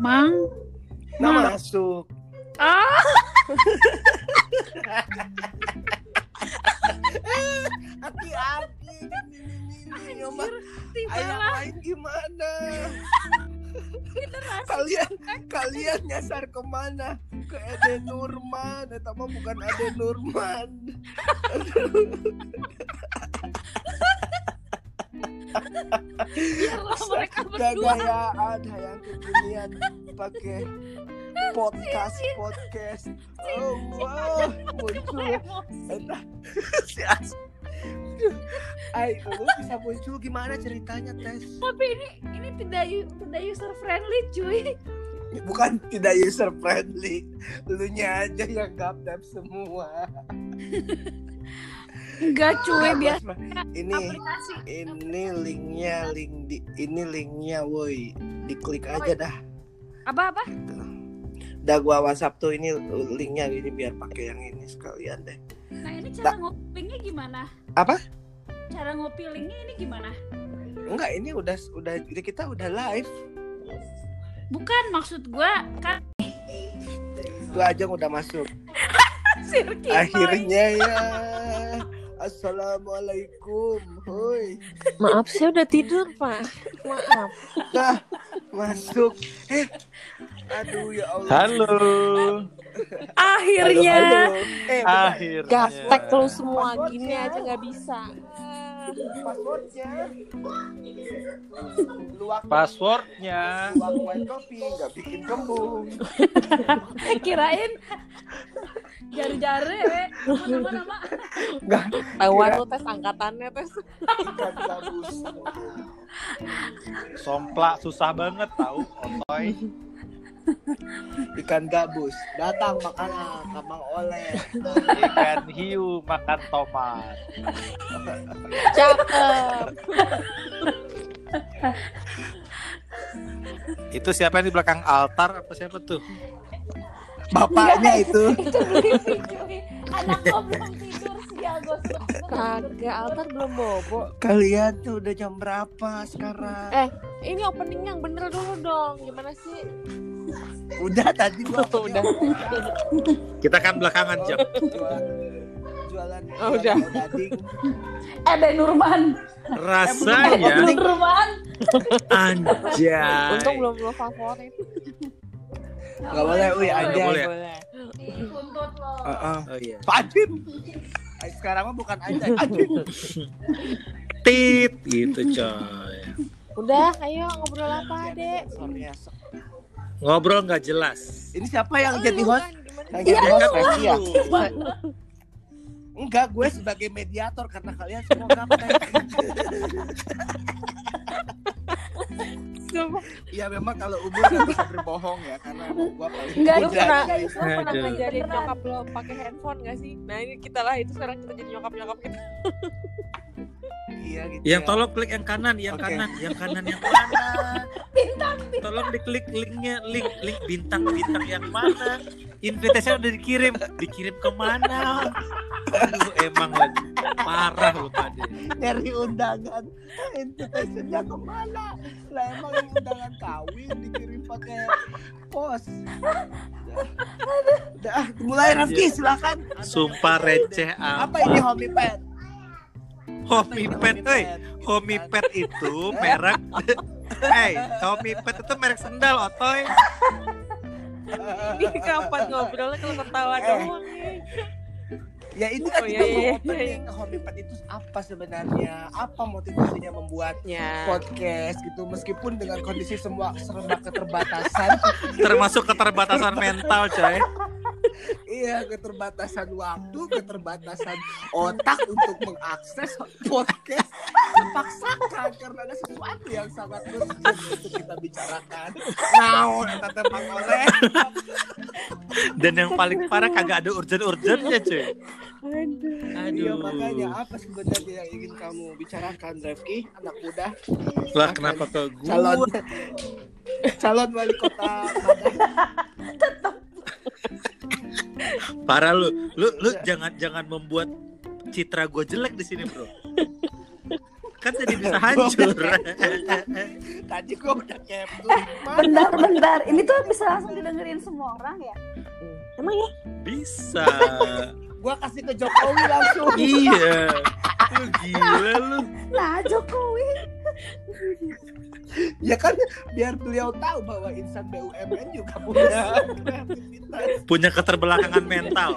Mang. Nah, Mang. masuk. Ah, Hati-hati. Tiba Ayah lain gimana? kalian kalian nyasar ke mana? Ke Ade Nurman. Mah bukan Ade Nurman. Mereka berdua. Gagayaan hayang kekinian pakai podcast podcast. Oh wow, muncul. Si As. Ay, lu bisa muncul gimana ceritanya tes? Tapi ini ini tidak tidak user friendly cuy. Bukan tidak user friendly, lu nya aja yang gaptap semua. Enggak cuy biasa ini aplikasi. ini linknya link di ini linknya woi diklik aja dah Apa apa? dah gua WhatsApp tuh ini linknya ini biar pakai yang ini sekalian deh Nah ini cara ngopi linknya gimana? Apa? Cara ngopi linknya ini gimana? enggak ini udah udah kita udah live Bukan maksud gua kan gua aja udah masuk Sirki akhirnya ya assalamualaikum hoi Maaf, saya udah tidur, Pak. Maaf. nah masuk eh aduh ya Allah Halo. Akhirnya. Halo, halo. eh. Akhirnya. Gaptek lu semua gini aja nggak bisa. Passwordnya lu waktu Passwordnya. waktu white coffee nggak bikin kembung Eh, kirain jari-jari we. Nama nama nggak Tahuan lu tes angkatannya tes. Somplak susah banget tahu, Otoy. Ikan gabus datang makanan kamang oleh Ikan hiu makan tomat. Cakep. Itu siapa yang di belakang altar apa siapa tuh? bapaknya itu. Anak tidur. Kagak, altar belum bobo. kalian tuh udah jam berapa sekarang Eh, ini opening yang bener dulu dong. Gimana sih? Udah tadi gua Udah. Kita kan belakangan jam. jualan jualan Oh, udah. odading. Ada Nurman. Rasanya Nurman. anjay. Untung belum lo favorit. nggak boleh wih aja boleh. Dituntut lo. Oh iya. Fajim Eh, sekarang mah bukan aja Ajim Tit gitu coy. Udah, ayo ngobrol apa, Dek? Sorenya. Ngobrol nggak jelas. ini siapa yang Oh, jadi lu host kan, yang jadi host Kan Resi ya lu. enggak gue sebagai mediator karena kalian semua gaptek Sumpah. ya memang kalau umur nggak bisa berbohong ya karena gue paling Enggak, Lu pernah, lu pernah ngajarin nyokap lo pakai handphone gak sih? Nah ini kita lah, itu sekarang kita jadi nyokap-nyokap kita. Iya gitu Yang ya. tolong klik yang kanan, yang Oke. kanan, yang kanan, yang kanan. Tolong diklik linknya, link link bintang bintang yang mana? Invitation udah dikirim, dikirim ke mana? Aduh, emang lagi parah lu pada. nyari undangan invitationnya ke mana lah emang undangan kawin dikirim pakai pos udah, udah mulai Rafki silakan Sumpah receh apa ini homie pet Homie pet, eh, homie pet itu merek. Hey, homie pet itu merek sendal, otoy. Ini kapan ngobrolnya kalau ketawa Eh. doang nih. ya ini kan Oh, kita iya, mau iya, opening homie pet itu apa sebenarnya apa motivasinya membuat Ya. podcast gitu meskipun dengan kondisi semua serba keterbatasan Termasuk keterbatasan mental, coy. Iya keterbatasan waktu keterbatasan otak untuk mengakses podcast dipaksakan karena ada sesuatu yang sangat urgent untuk kita bicarakan nah teh oleh Dan yang paling parah kagak ada urgent-urgentnya, cuy. Aduh. iya Aduh. makanya apa sebenarnya yang ingin kamu bicarakan Rifki anak muda Lah kenapa ke calon gua? calon wali kota. Parah lu. Lu lu jangan jangan membuat citra gue jelek di sini, Bro. kan jadi bisa hancur Tadi gua udah capture. Bentar, bentar. Ini tuh bisa langsung didengerin semua orang ya? Emang ya? bisa Gua kasih ke Jokowi langsung. iya lu gila lu Nah, Jokowi. ya kan biar beliau tahu bahwa insan BUMN juga punya kreativitas. punya keterbelakangan mental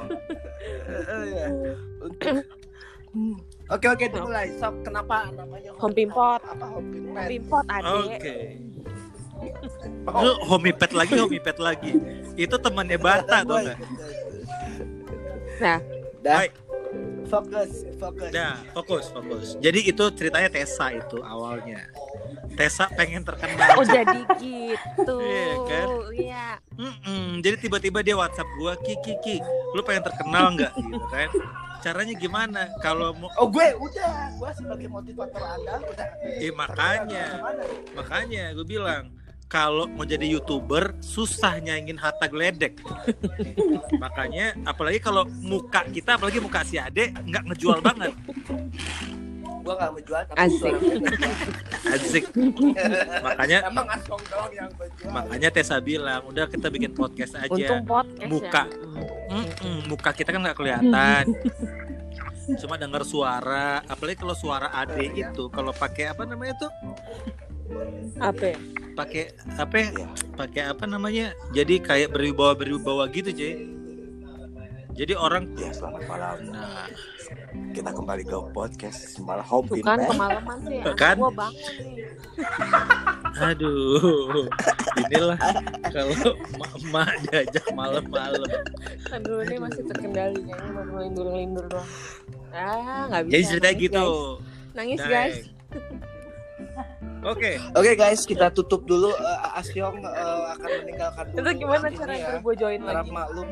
ya. Untuk-. Oke oke dimulai. Sok kenapa namanya Home Pimpot. Apa home pimpot? Pimpot adek. oke lu homipet lagi homipet lagi itu temannya Bata tuh Nah, Dah. Fokus, fokus. Nah, fokus, fokus. Jadi itu ceritanya Tessa itu awalnya. Tessa pengen terkenal. oh jadi gitu. Iya, kan? Iya. Mm-mm. Jadi tiba-tiba dia WhatsApp gua, Ki, Ki, Ki, lu pengen terkenal nggak gitu kan? Caranya gimana? Kalau mau, Oh gue udah, gue sebagai motivator anda udah. eh makanya, makanya gue bilang kalau mau jadi youtuber susah nyaingin harta geledek. makanya apalagi kalau muka kita, apalagi muka si Ade nggak ngejual banget. Gue gak menjual tapi Asik. Asik. makanya Emang asong doang yang menjual. makanya Tessa bilang udah kita bikin podcast aja. Untung podcast Muka. ya. Mm-mm, muka kita kan nggak kelihatan. Cuma dengar suara, apalagi kalau suara Ade itu kalau pakai apa namanya tuh? Apa? ya? Pakai apa? ya? Pakai apa namanya? Jadi kayak berwibawa berwibawa gitu, cuy. Jadi orang Ya selamat malam. nah, Kita kembali ke podcast malah home Tuh kan kemalaman sih. Tuh Anak kan? gua bangun nih. aduh. Inilah kalau emak diajak malam-malam. Aduh ini masih terkendali ya. Ini baru lindur-lindur doang. Ah, nggak bisa. Jadi ceritanya nangis, gitu. guys. Nangis guys. Oke. Oke guys, kita tutup dulu. Eh, Asyong eh, akan meninggalkan dulu. Itu gimana cara ya. gue join Harap lagi? maklum.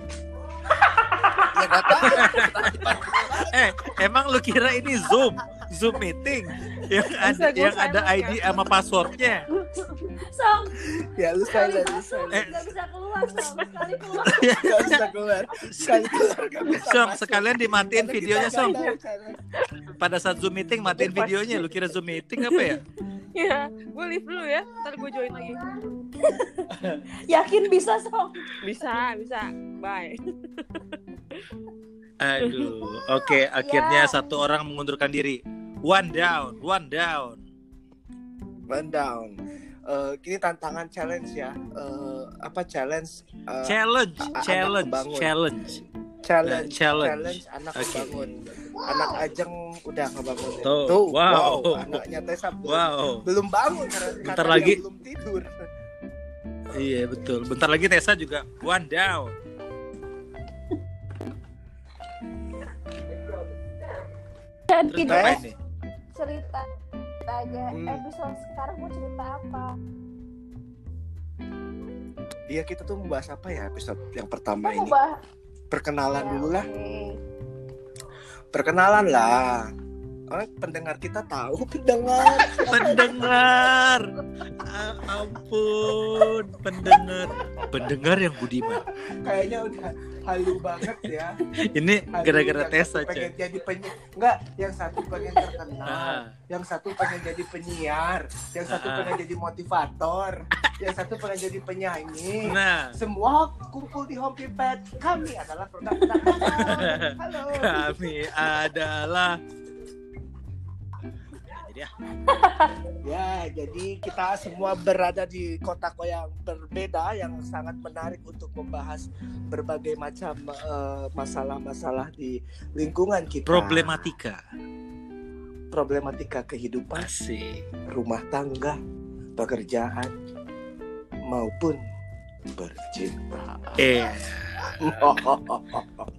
ya gak tahu. Eh, emang lu kira ini Zoom? Zoom meeting yang Bisa ada yang ada ID sama passwordnya. Song, ya lu sekali silent, lu silent. Eh. nggak bisa keluar, Song. Sekali keluar. Gak bisa keluar. Sekali keluar gak bisa Song, masuk. sekalian dimatiin videonya, Song. Pada saat Zoom meeting matiin videonya. Lu kira Zoom meeting apa ya? Ya, gue leave dulu ya. Ntar gue join lagi. Yakin bisa, Song. Bisa, bisa. Bye. Aduh, oke. Akhirnya Ya. satu orang mengundurkan diri. One down, one down. One down. Eh, kini tantangan challenge ya. Eh, apa challenge? Eh, Challenge, challenge, kebangun. Challenge. challenge. Eh, challenge. anak Oke. kebangun. Anak Ajeng udah ngebangun. Tuh, wow. Anaknya Tessa belum, Wow. belum bangun karena Bentar lagi. belum tidur. Iya betul. Bentar lagi Tessa juga one down. Dan Terus kita cerita aja. Hmm. Episode sekarang mau cerita apa? Iya kita tuh membahas apa ya episode yang pertama Kita mau ini? bahas. Perkenalan Ya, dulu lah. Perkenalan lah. Oh, pendengar kita tahu pendengar. Pendengar. Ah, ampun, pendengar. Pendengar yang budiman. Kayaknya udah halu banget ya. Ini gara-gara Tessa, satu pengen jadi penyiar. Enggak, yang satu pengen terkenal. Ah, Yang satu pengen jadi penyiar, yang satu Ah. pengen jadi motivator, yang satu pengen jadi penyanyi. nah, Semua kumpul di Home Pipet. Kami adalah produk-produk Halo. Halo. kami adalah ah, Ya, jadi kita semua berada di kota yang berbeda yang sangat menarik untuk membahas berbagai macam eh, masalah-masalah di lingkungan kita. problematika. problematika kehidupan, Asik. rumah tangga, pekerjaan maupun bercinta. Eh,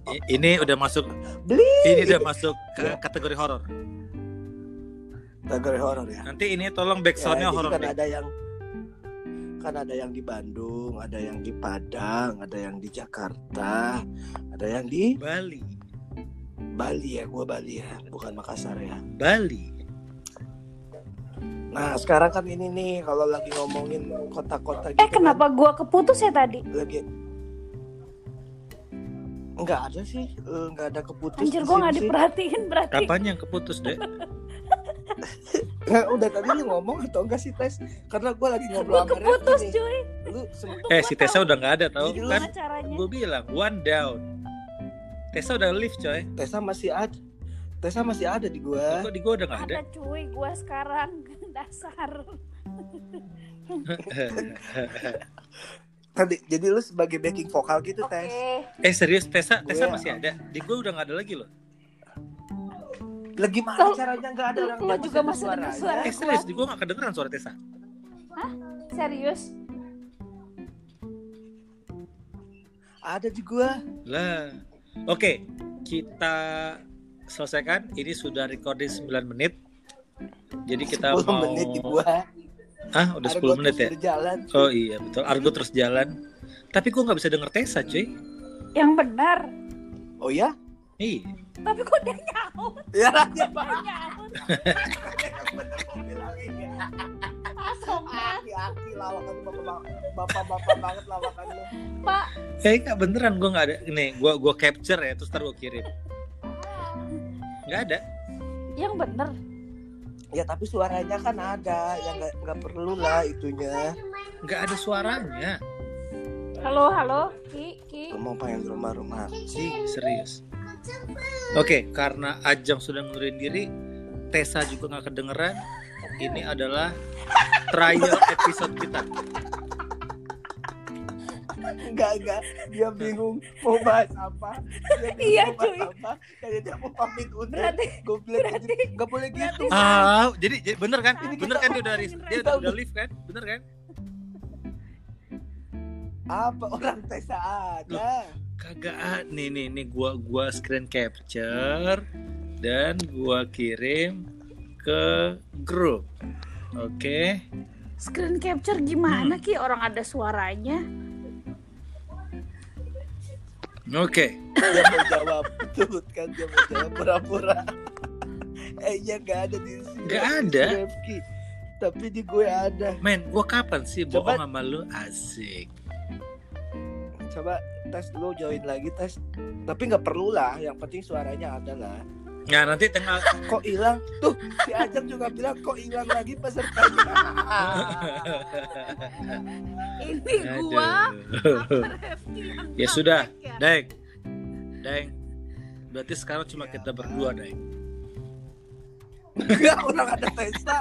i- ini udah masuk Beli ini udah masuk ke kategori horor. Kategori horor ya. Nanti ini tolong Ya, backsoundnya jadi horor kan deh. ada yang kan ada yang di Bandung, ada yang di Padang, ada yang di Jakarta, ada yang di Bali, Bali ya, gua Bali ya, bukan Makassar ya. Bali. Nah sekarang kan ini nih kalau lagi ngomongin kota-kota gitu Eh, kenapa gua keputus ya tadi? kan, lagi nggak ada sih, eh, nggak ada keputus. Anjir, di gua nggak sini sih. diperhatiin berarti. Kapan yang keputus, Dek? Nah, udah tadi lu ngomong atau enggak sih tes? Karena gue lagi ngobrol Gue sama keputus cuy. Lu Eh si Tessa udah nggak ada tau kan? Gue bilang one down. Tessa udah lift coy. Tessa masih ada. Tessa masih ada di gua. Kok di gue udah nggak ada? Ada cuy, gue sekarang dasar. Tadi jadi lu sebagai backing vokal gitu, Oke. Tes. eh serius Tessa Tessa Gue- masih ada. Di gue udah nggak ada lagi loh. Lagi mana Lo- caranya nggak ada orang dia juga masih dengar suara. Eh serius di gue nggak kedengeran suara Tessa. Serius? Ada di gua. Lah. Oke, kita selesaikan. Ini sudah recording 9 menit. Jadi kita 10 mau menit di gua. Ah, udah 10 Argo menit terus ya? Berjalan. Oh iya, betul. Argo terus jalan. Tapi gue nggak bisa denger Tessa, cuy. Yang benar. Oh ya? Iya. Tapi kok dia nyaut? Ya dia Dia nyaut. Aki-aki lawakan bapak-bapak banget lawakan lu. Pak, Eh, beneran gue nggak ada. Nih, gue gua capture ya, terus ntar gue kirim. Nggak ada. yang benar. Ya tapi suaranya kan ada, yang nggak nggak perlu lah itunya. Nggak ada suaranya. Halo, halo, Ki, Ki. Mau pengen rumah-rumah Sih, serius. Oke, karena Ajeng sudah ngundurin diri, Tessa juga nggak kedengeran. Ini adalah trial episode kita. Enggak, enggak. Dia bingung mau bahas apa. Dia Iya, mau bahas cuy. Apa. Kayak dia mau pamit undur. Berarti Gue bilang berarti- enggak boleh gitu. Ah, jadi, jadi bener kan? Ini Bener kan dia udah dia udah, udah live kan? Bener kan? Apa orang Tessa ada? Kagak ah, nih nih nih gua gua screen capture dan gua kirim ke grup. Oke. screen capture gimana Ki? Orang ada suaranya. Oke. Dia mau jawab Tut kan dia mau jawab pura-pura. eh iya nggak ada di sini. Nggak ada. Tapi di gue ada. Men, gua kapan sih Coba- bohong sama lu? Asik. Coba tes lu join lagi tes. Tapi nggak perlu lah. Yang penting suaranya ada lah. Nah, nanti tengah Kok hilang? Tuh si Ajeng juga bilang kok hilang lagi pesertanya. Ini gua Ya sudah, ya? Deng. Deng. Berarti sekarang cuma kita berdua, Deng. Enggak orang ada Tessa.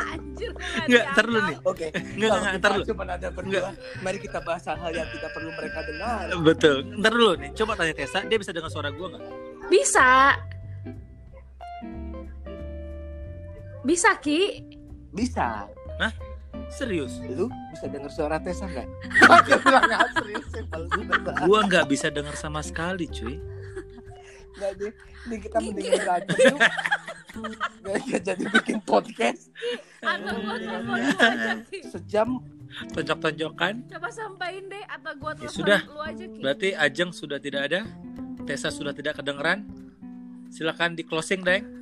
Anjir nggak Enggak, ntar dianggap. nih. Oke. Enggak, enggak, ntar dulu. Cuma ada berdua. Mari kita bahas hal yang tidak perlu mereka dengar. Betul. Ntar dulu nih. Coba tanya Tessa, dia bisa dengar suara gua nggak? Bisa. Bisa Ki. Bisa. Serius? Lu bisa dengar suara Tessa nggak? Serius. Gua nggak bisa dengar sama sekali, cuy. Nggak deh. Ini kita mending berantem nggak jadi bikin podcast. Atau gua telepon lu aja Ki. Sejam. Tonjok-tonjokan. Coba sampaiin deh atau gua Ya telepon sudah. lu aja Ki. Berarti Ajeng sudah tidak ada. Tessa sudah tidak kedengeran. Silakan di closing, Deng.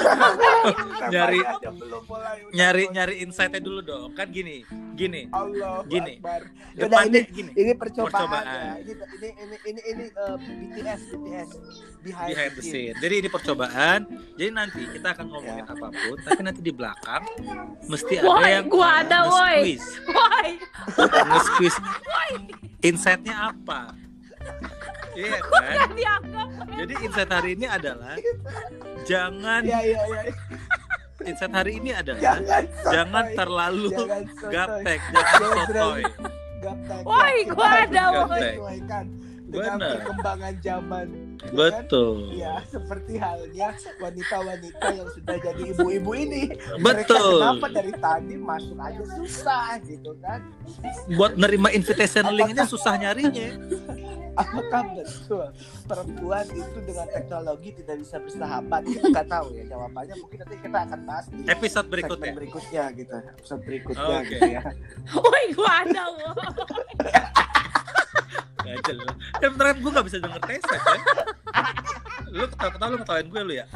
Nyari- belum mulai. Nyari nyari insight-nya dulu dong. Kan gini, gini. Allah Gini. Akbar. Yaudah, Depannya ini gini. ini percobaan, Percobaan. ya. Ini ini ini ini, ini uh, BTS BTS behind, behind the scene. Jadi ini percobaan. Jadi nanti kita akan ngomongin Ya. apa pun, tapi nanti di belakang mesti ada Woi, yang gua ada, woi. Woi, Nge-squeeze. Insight-nya apa? Iya kan? Jadi insight hari ini adalah jangan Iya iya iya. insight hari ini adalah Jangan sotoy. jangan terlalu Jangan sotoy. gaptek, jangan sotoy. Gaptek. Woi, gua ada, woi. menyesuaikan dengan perkembangan zaman. ya kan? Betul. Ya, seperti halnya wanita-wanita yang sudah jadi ibu-ibu ini. Mereka Betul. kenapa dari tadi masuk aja susah gitu kan? Buat nerima invitation link aja susah nyarinya. Apakah betul perempuan itu dengan teknologi tidak bisa bersahabat? Kita nggak tahu ya jawabannya. Mungkin nanti kita akan bahas di Episode berikutnya. berikutnya gitu. Episode berikutnya Oke. gitu ya. Woi, gua ada. Gak jelas. Ya beneran gue gak bisa denger Tessa kan? Lu ketawa-ketawa lu ketawain gue lu ya?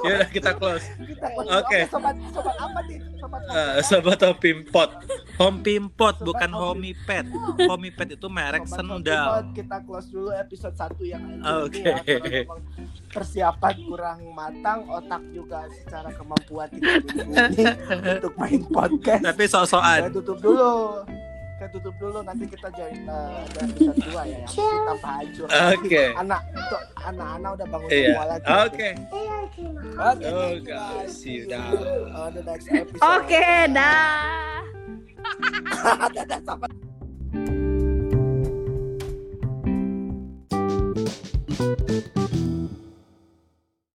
Ya udah kita close. Kita close. Oke. sobat sobat apa nih? Sobat podcast. sobat Homimpot. Homimpot Sobat bukan Homi- Homipet. Homipet itu merek Sobat sendal. Hompipot, Kita close dulu episode 1 yang ini Oke. ya, karena memang persiapan kurang matang, otak juga secara kemampuan tidak untuk main podcast. Tapi Kita sok-sokan. tutup dulu. Kita tutup dulu nanti kita join uh, ada episode 2 ya yang kita tambah hancur. Oke. Anak itu anak-anak udah bangun Iya. semua lagi. Oke. Oke. Oh. See you down. you on the next episode. Oke, dah. Dadah, sampai